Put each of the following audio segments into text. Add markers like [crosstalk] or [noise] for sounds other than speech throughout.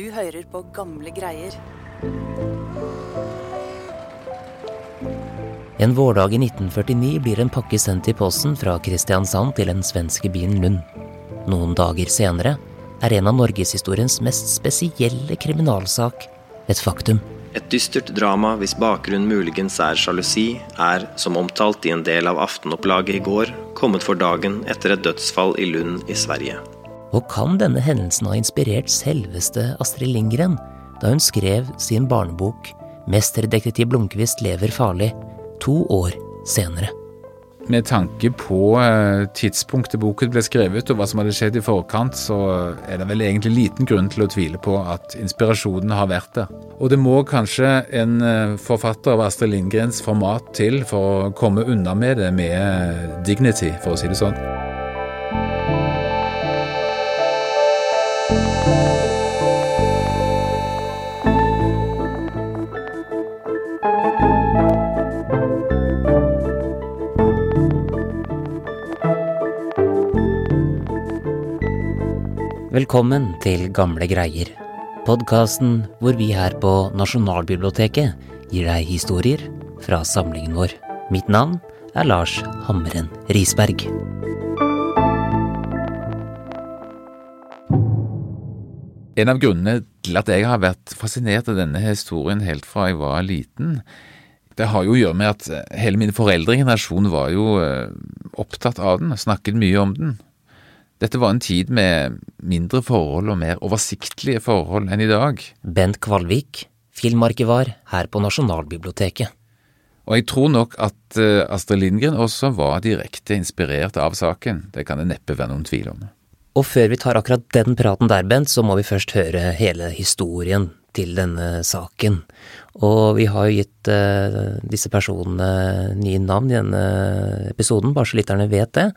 Du hører på gamle greier. En vårdag i 1949 blir en pakke sendt i posten fra Kristiansand til den svenske byen Lund. Noen dager senere er en av norgeshistoriens mest spesielle kriminalsak et faktum. Et dystert drama hvis bakgrunn muligens er sjalusi, er, som omtalt i en del av aftenopplaget i går, kommet for dagen etter et dødsfall i Lund i Sverige. Og kan denne hendelsen ha inspirert selveste Astrid Lindgren da hun skrev sin barnebok Mesterdetektiv Blomkvist lever farlig to år senere? Med tanke på eh, tidspunktet boken ble skrevet og hva som hadde skjedd i forkant, så er det vel egentlig liten grunn til å tvile på at inspirasjonen har vært der. Og det må kanskje en eh, forfatter av Astrid Lindgrens format til for å komme unna med det med dignity, for å si det sånn. Velkommen til Gamle greier. Podkasten hvor vi her på Nasjonalbiblioteket gir deg historier fra samlingen vår. Mitt navn er Lars Hammeren Risberg. En av grunnene til at jeg har vært fascinert av denne historien helt fra jeg var liten, det har jo å gjøre med at hele min foreldregenerasjon var jo eh, opptatt av den, snakket mye om den. Dette var en tid med mindre forhold og mer oversiktlige forhold enn i dag. Bent Kvalvik, filmarkivar her på Nasjonalbiblioteket. Og jeg tror nok at eh, Astrid Lindgren også var direkte inspirert av saken. Det kan det neppe være noen tvil om. Og før vi tar akkurat den praten der, Bent, så må vi først høre hele historien til denne saken. Og vi har jo gitt uh, disse personene nye navn i denne episoden, bare så lytterne vet det.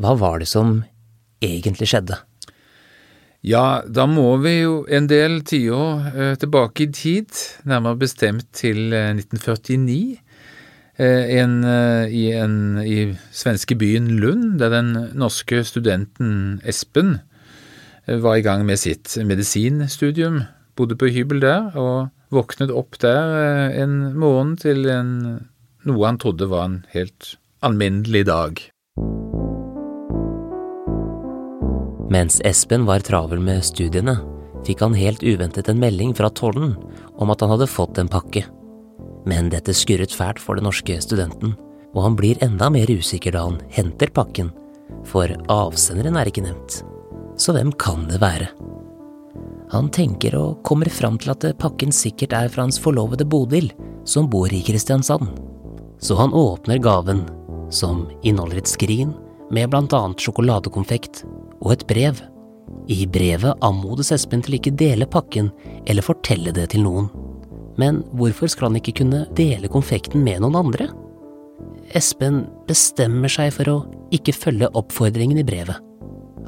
Hva var det som egentlig skjedde? Ja, da må vi jo en del tiår uh, tilbake i tid, nærmere bestemt til uh, 1949. En, i, en, I svenske byen Lund, der den norske studenten Espen var i gang med sitt medisinstudium. Bodde på hybel der, og våknet opp der en morgen til en, noe han trodde var en helt alminnelig dag. Mens Espen var travel med studiene, fikk han helt uventet en melding fra tollen om at han hadde fått en pakke. Men dette skurret fælt for den norske studenten, og han blir enda mer usikker da han henter pakken, for avsenderen er ikke nevnt. Så hvem kan det være? Han tenker og kommer fram til at pakken sikkert er fra hans forlovede Bodil, som bor i Kristiansand. Så han åpner gaven, som inneholder et skrin med blant annet sjokoladekonfekt og et brev. I brevet anmodes Espen til ikke dele pakken eller fortelle det til noen. Men hvorfor skal han ikke kunne dele konfekten med noen andre? Espen bestemmer seg for å ikke følge oppfordringen i brevet.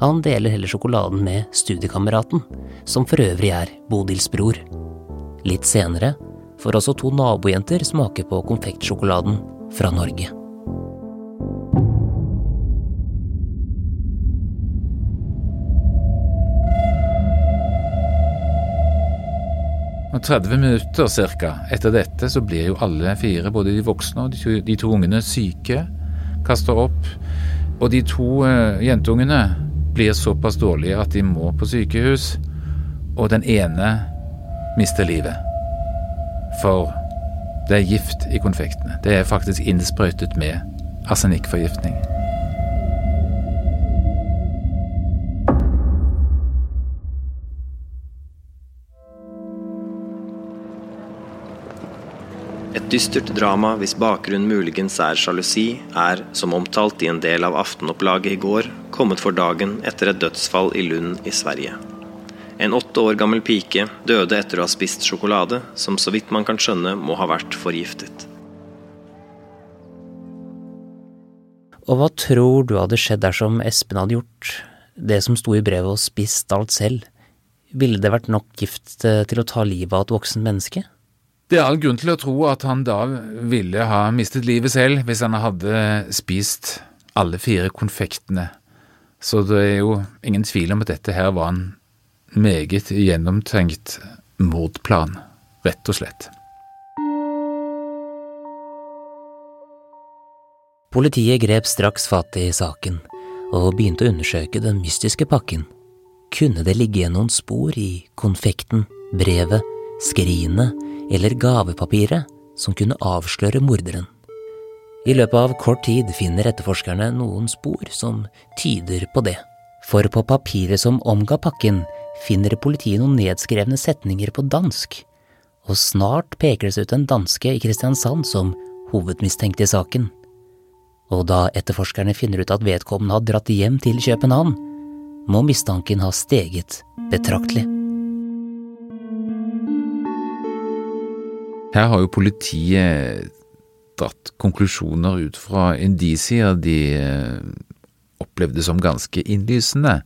Han deler heller sjokoladen med studiekameraten, som for øvrig er Bodils bror. Litt senere får også to nabojenter smake på konfektsjokoladen fra Norge. Og 30 minutter cirka etter dette så blir jo alle fire, både de voksne og de to, de to ungene, syke, kaster opp. Og de to uh, jentungene blir såpass dårlige at de må på sykehus. Og den ene mister livet. For det er gift i konfektene. Det er faktisk innsprøytet med arsenikkforgiftning. Et dystert drama hvis bakgrunn muligens er sjalusi, er, som omtalt i en del av aftenopplaget i går, kommet for dagen etter et dødsfall i Lund i Sverige. En åtte år gammel pike døde etter å ha spist sjokolade, som så vidt man kan skjønne må ha vært forgiftet. Og hva tror du hadde skjedd dersom Espen hadde gjort det som sto i brevet og spist alt selv? Ville det vært nok gift til å ta livet av et voksen menneske? Det er all grunn til å tro at han da ville ha mistet livet selv hvis han hadde spist alle fire konfektene. Så det er jo ingen tvil om at dette her var en meget gjennomtenkt mordplan, rett og slett. Politiet grep straks fatt i saken og begynte å undersøke den mystiske pakken. Kunne det ligge noen spor i konfekten, brevet, skrinet eller gavepapiret som kunne avsløre morderen? I løpet av kort tid finner etterforskerne noen spor som tyder på det. For på papiret som omga pakken, finner politiet noen nedskrevne setninger på dansk, og snart peker det ut en danske i Kristiansand som hovedmistenkt i saken. Og da etterforskerne finner ut at vedkommende har dratt hjem til København, må mistanken ha steget betraktelig. Her har jo politiet dratt konklusjoner ut fra indisier de eh, opplevde som ganske innlysende.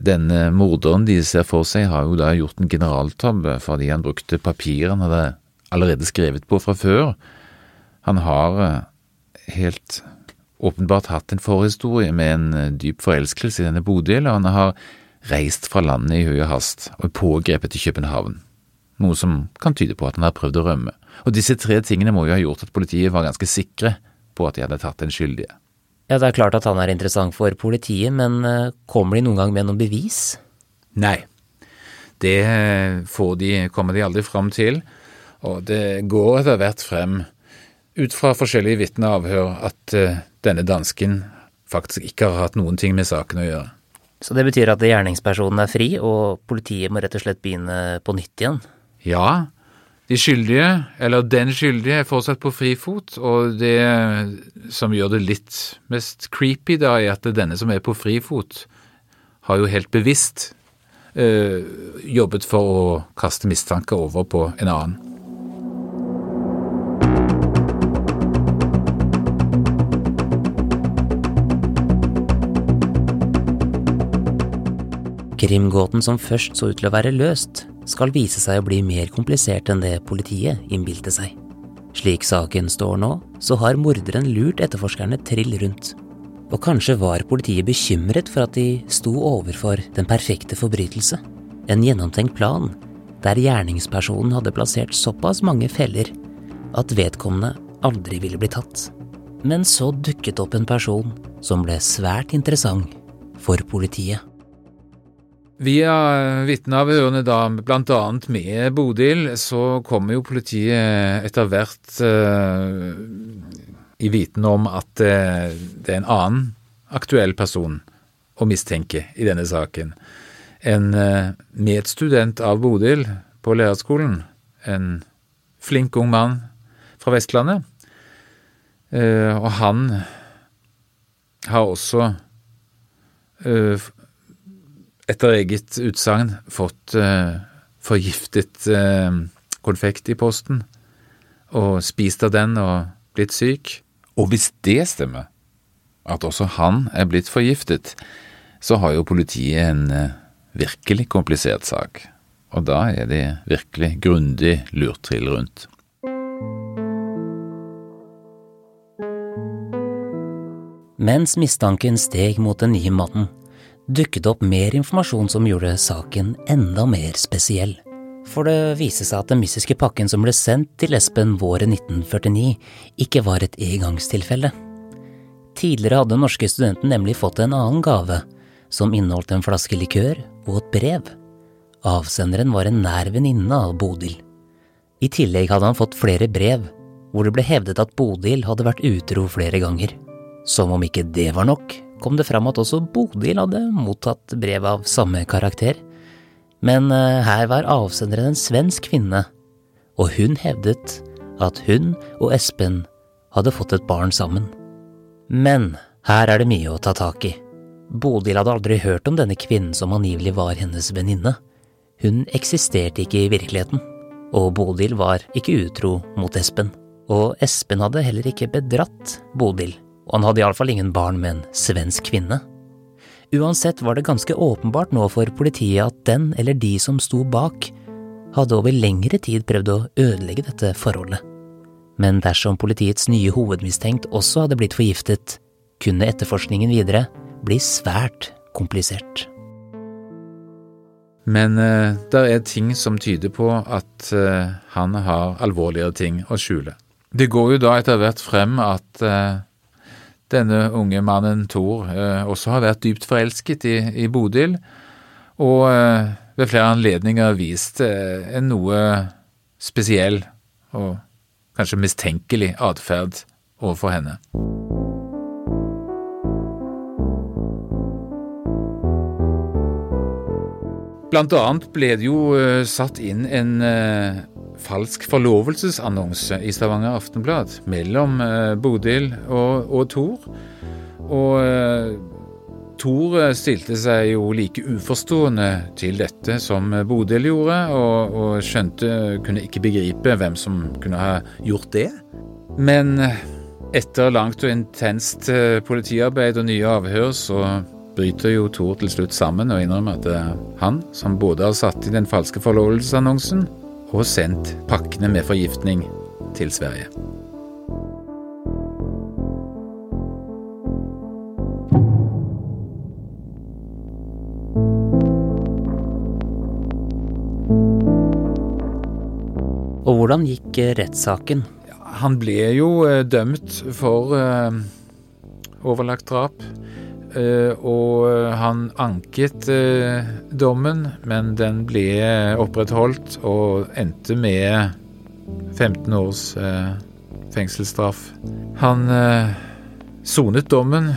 Denne morderen de ser for seg, har jo da gjort en generaltabbe fordi han brukte papir han hadde allerede skrevet på fra før. Han har eh, helt åpenbart hatt en forhistorie med en eh, dyp forelskelse i denne Bodil, og han har reist fra landet i høy hast og pågrepet i København, noe som kan tyde på at han har prøvd å rømme. Og disse tre tingene må jo ha gjort at politiet var ganske sikre på at de hadde tatt den skyldige. Ja, det er klart at han er interessant for politiet, men eh, kommer de noen gang med noen bevis? Nei, det får de, kommer de aldri fram til, og det går etter hvert frem ut fra forskjellige vitneavhør at uh, denne dansken faktisk ikke har hatt noen ting med saken å gjøre. Så det betyr at gjerningspersonen er fri, og politiet må rett og slett begynne på nytt igjen? Ja, de skyldige, eller den skyldige, er fortsatt på frifot, og det som gjør det litt mest creepy, da, er at denne som er på frifot, har jo helt bevisst øh, jobbet for å kaste mistanke over på en annen. Krimgåten som først så ut til å være løst, skal vise seg å bli mer komplisert enn det politiet innbilte seg. Slik saken står nå, så har morderen lurt etterforskerne trill rundt. Og kanskje var politiet bekymret for at de sto overfor den perfekte forbrytelse. En gjennomtenkt plan der gjerningspersonen hadde plassert såpass mange feller at vedkommende aldri ville bli tatt. Men så dukket opp en person som ble svært interessant for politiet. Via vitneavhørene da, blant annet med Bodil, så kommer jo politiet etter hvert uh, i viten om at uh, det er en annen aktuell person å mistenke i denne saken. En uh, medstudent av Bodil på lærerskolen, en flink ung mann fra Vestlandet. og han har også etter eget utsagn fått uh, forgiftet uh, konfekt i posten, og spist av den og blitt syk. Og hvis det stemmer, at også han er blitt forgiftet, så har jo politiet en uh, virkelig komplisert sak. Og da er det virkelig grundig lurt trill rundt. Mens mistanken steg mot den nye mannen, dukket opp mer informasjon som gjorde saken enda mer spesiell. For det viste seg at den mystiske pakken som ble sendt til Espen våren 1949, ikke var et engangstilfelle. Tidligere hadde den norske studenten nemlig fått en annen gave, som inneholdt en flaske likør og et brev. Avsenderen var en nær venninne av Bodil. I tillegg hadde han fått flere brev, hvor det ble hevdet at Bodil hadde vært utro flere ganger. Som om ikke det var nok, kom det fram at også Bodil hadde mottatt brev av samme karakter. Men eh, her var avsenderen en svensk kvinne, og hun hevdet at hun og Espen hadde fått et barn sammen. Men her er det mye å ta tak i. Bodil hadde aldri hørt om denne kvinnen som angivelig var hennes venninne. Hun eksisterte ikke i virkeligheten, og Bodil var ikke utro mot Espen. Og Espen hadde heller ikke bedratt Bodil og han hadde iallfall ingen barn med en svensk kvinne. Uansett var det ganske åpenbart nå for politiet at den eller de som sto bak, hadde over lengre tid prøvd å ødelegge dette forholdet. Men dersom politiets nye hovedmistenkt også hadde blitt forgiftet, kunne etterforskningen videre bli svært komplisert. Men uh, det er ting som tyder på at uh, han har alvorligere ting å skjule. Det går jo da etter hvert frem at eh, denne unge mannen Thor eh, også har vært dypt forelsket i, i Bodil, og eh, ved flere anledninger vist eh, en noe spesiell og kanskje mistenkelig atferd overfor henne. Blant annet ble det jo satt inn en falsk forlovelsesannonse i Stavanger Aftenblad mellom eh, Bodil og, og Thor. Og Thor stilte seg jo like uforstående til dette som Bodil gjorde, og, og skjønte kunne ikke begripe hvem som kunne ha gjort det. Men etter langt og intenst politiarbeid og nye avhør, så bryter jo Thor til slutt sammen og innrømmer at det er han som både har satt i den falske forlovelsesannonsen og sendt pakkene med forgiftning til Sverige. Og hvordan gikk eh, rettssaken? Han ble jo eh, dømt for eh, overlagt drap. Uh, og han anket uh, dommen, men den ble opprettholdt og endte med 15 års fengselsstraff. Han sonet dommen,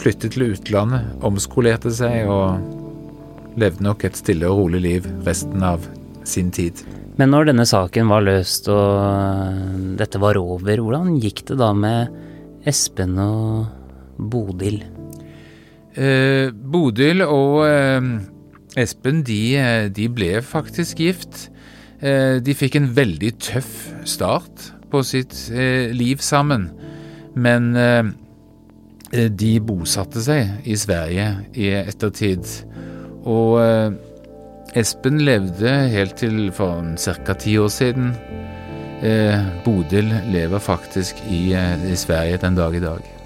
flyttet til utlandet, omskolerte seg og levde nok et stille og rolig liv resten av sin tid. Men når denne saken var løst og dette var over, hvordan gikk det da med Espen og Bodil? Eh, Bodil og eh, Espen de, eh, de, ble faktisk gift. Eh, de fikk en veldig tøff start på sitt eh, liv sammen. Men eh, de bosatte seg i Sverige i ettertid. Og Espen levde helt til for ca. ti år siden. Bodil lever faktisk i, i Sverige den dag i dag.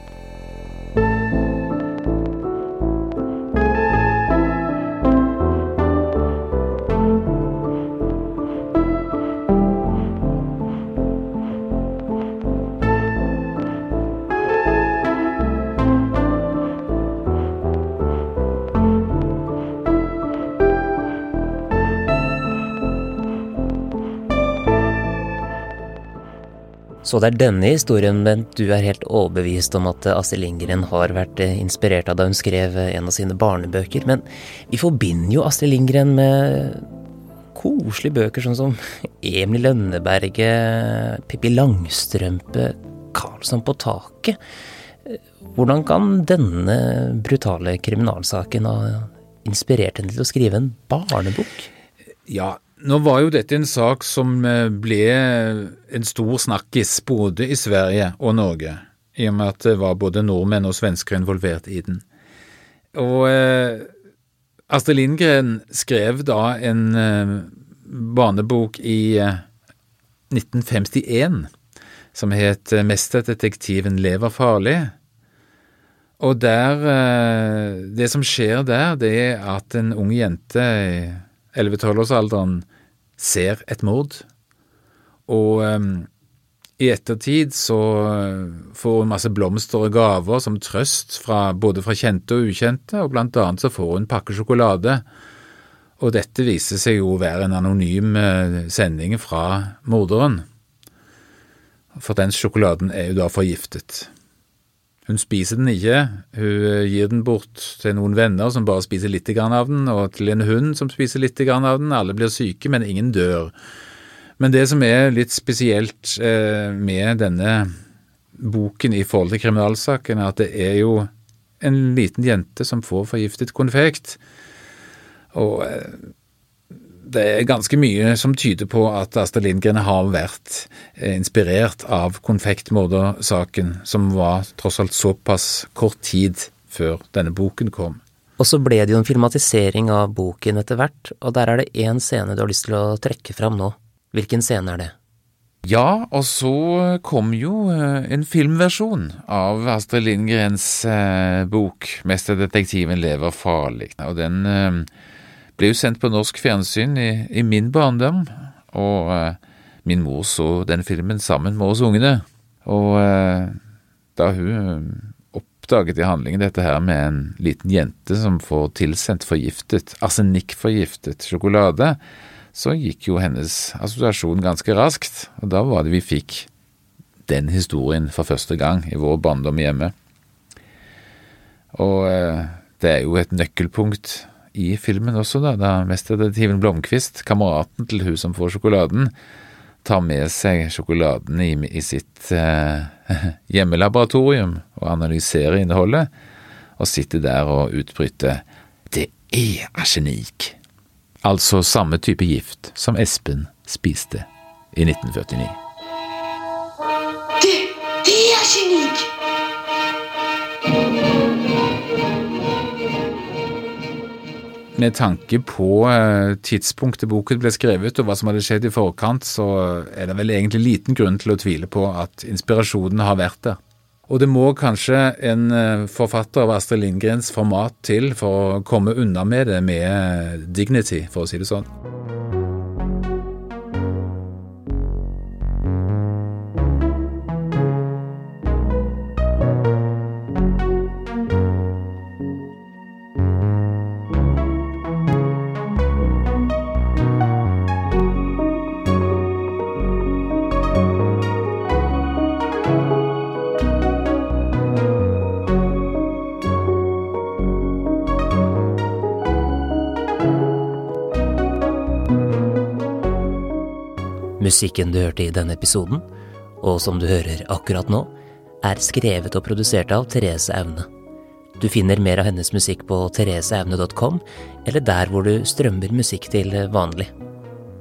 Så det er denne historien, men du er helt overbevist om at Astrid Lindgren har vært eh, inspirert av da hun skrev eh, en av sine barnebøker. Men vi forbinder jo Astrid Lindgren med koselige bøker sånn som Emil Lønneberget, Pippi Langstrømpe, Karlsson på taket. Hvordan kan denne brutale kriminalsaken ha inspirert henne til å skrive en barnebok? Ja, nå var jo dette en sak som eh, ble en stor snakkis både i Sverige og Norge, i og med at det var både nordmenn og svensker involvert i den. Og eh, Astrid Lindgren skrev da en eh, barnebok i eh, 1951 som het eh, Mesterdetektiven lever farlig. Og der eh, Det som skjer der, det er at en ung jente 11-12-årsalderen ser et mord, og um, i ettertid så eh, får hun masse blomster og gaver som trøst fra, både fra kjente og ukjente, og blant annet så får hun pakke sjokolade. Og dette viser seg jo å være en anonym eh, sending fra morderen. For den sjokoladen er jo da forgiftet. Hun spiser den ikke, hun eh, gir den bort til noen venner som bare spiser litt av den, og til en hund som spiser litt av den. Alle blir syke, men ingen dør. Men det som er litt spesielt eh, med denne boken i forhold til kriminalsaken, er at det er jo en liten jente som får forgiftet konfekt. Og eh, det er ganske mye som tyder på at Astrid Lindgren har vært eh, inspirert av konfektmordersaken, som var tross alt såpass kort tid før denne boken kom. Og så ble det jo en filmatisering av boken etter hvert, og der er det én scene du har lyst til å trekke fram nå. Hvilken scene er det? Ja, og så kom jo eh, en filmversjon av Astrid Lindgrens eh, bok 'Mesterdetektiven lever farlig', og den ble jo sendt på norsk fjernsyn i, i min barndom, og eh, min mor så den filmen sammen med oss ungene. Og eh, da hun oppdaget i handlingen dette her med en liten jente som får tilsendt forgiftet, arsenikkforgiftet sjokolade, så gikk jo hennes assosiasjon ganske raskt, og da var det vi fikk den historien for første gang i vår barndom hjemme. Og eh, det er jo et nøkkelpunkt i filmen også, da, da mesterdetektiven Blomkvist, kameraten til hun som får sjokoladen, tar med seg sjokoladen i, i sitt eh, [laughs] hjemmelaboratorium og analyserer innholdet, og sitter der og utbryter 'Det er arsenikk'. Altså samme type gift som Espen spiste i 1949. Det, det er arsenikk! Med tanke på eh, tidspunktet boken ble skrevet og hva som hadde skjedd i forkant, så er det vel egentlig liten grunn til å tvile på at inspirasjonen har vært der. Og det må kanskje en eh, forfatter av Astrid Lindgrens format til for å komme unna med det med dignity, for å si det sånn. Musikken du hørte i denne episoden, og som du hører akkurat nå, er skrevet og produsert av Therese Aune. Du finner mer av hennes musikk på thereseaune.com, eller der hvor du strømmer musikk til vanlig.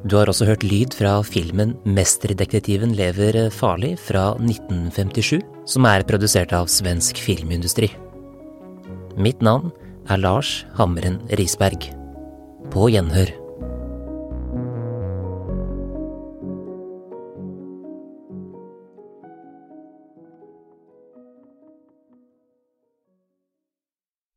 Du har også hørt lyd fra filmen Mesterdetektiven lever farlig fra 1957, som er produsert av svensk filmindustri. Mitt navn er Lars Hammeren Risberg. På gjenhør.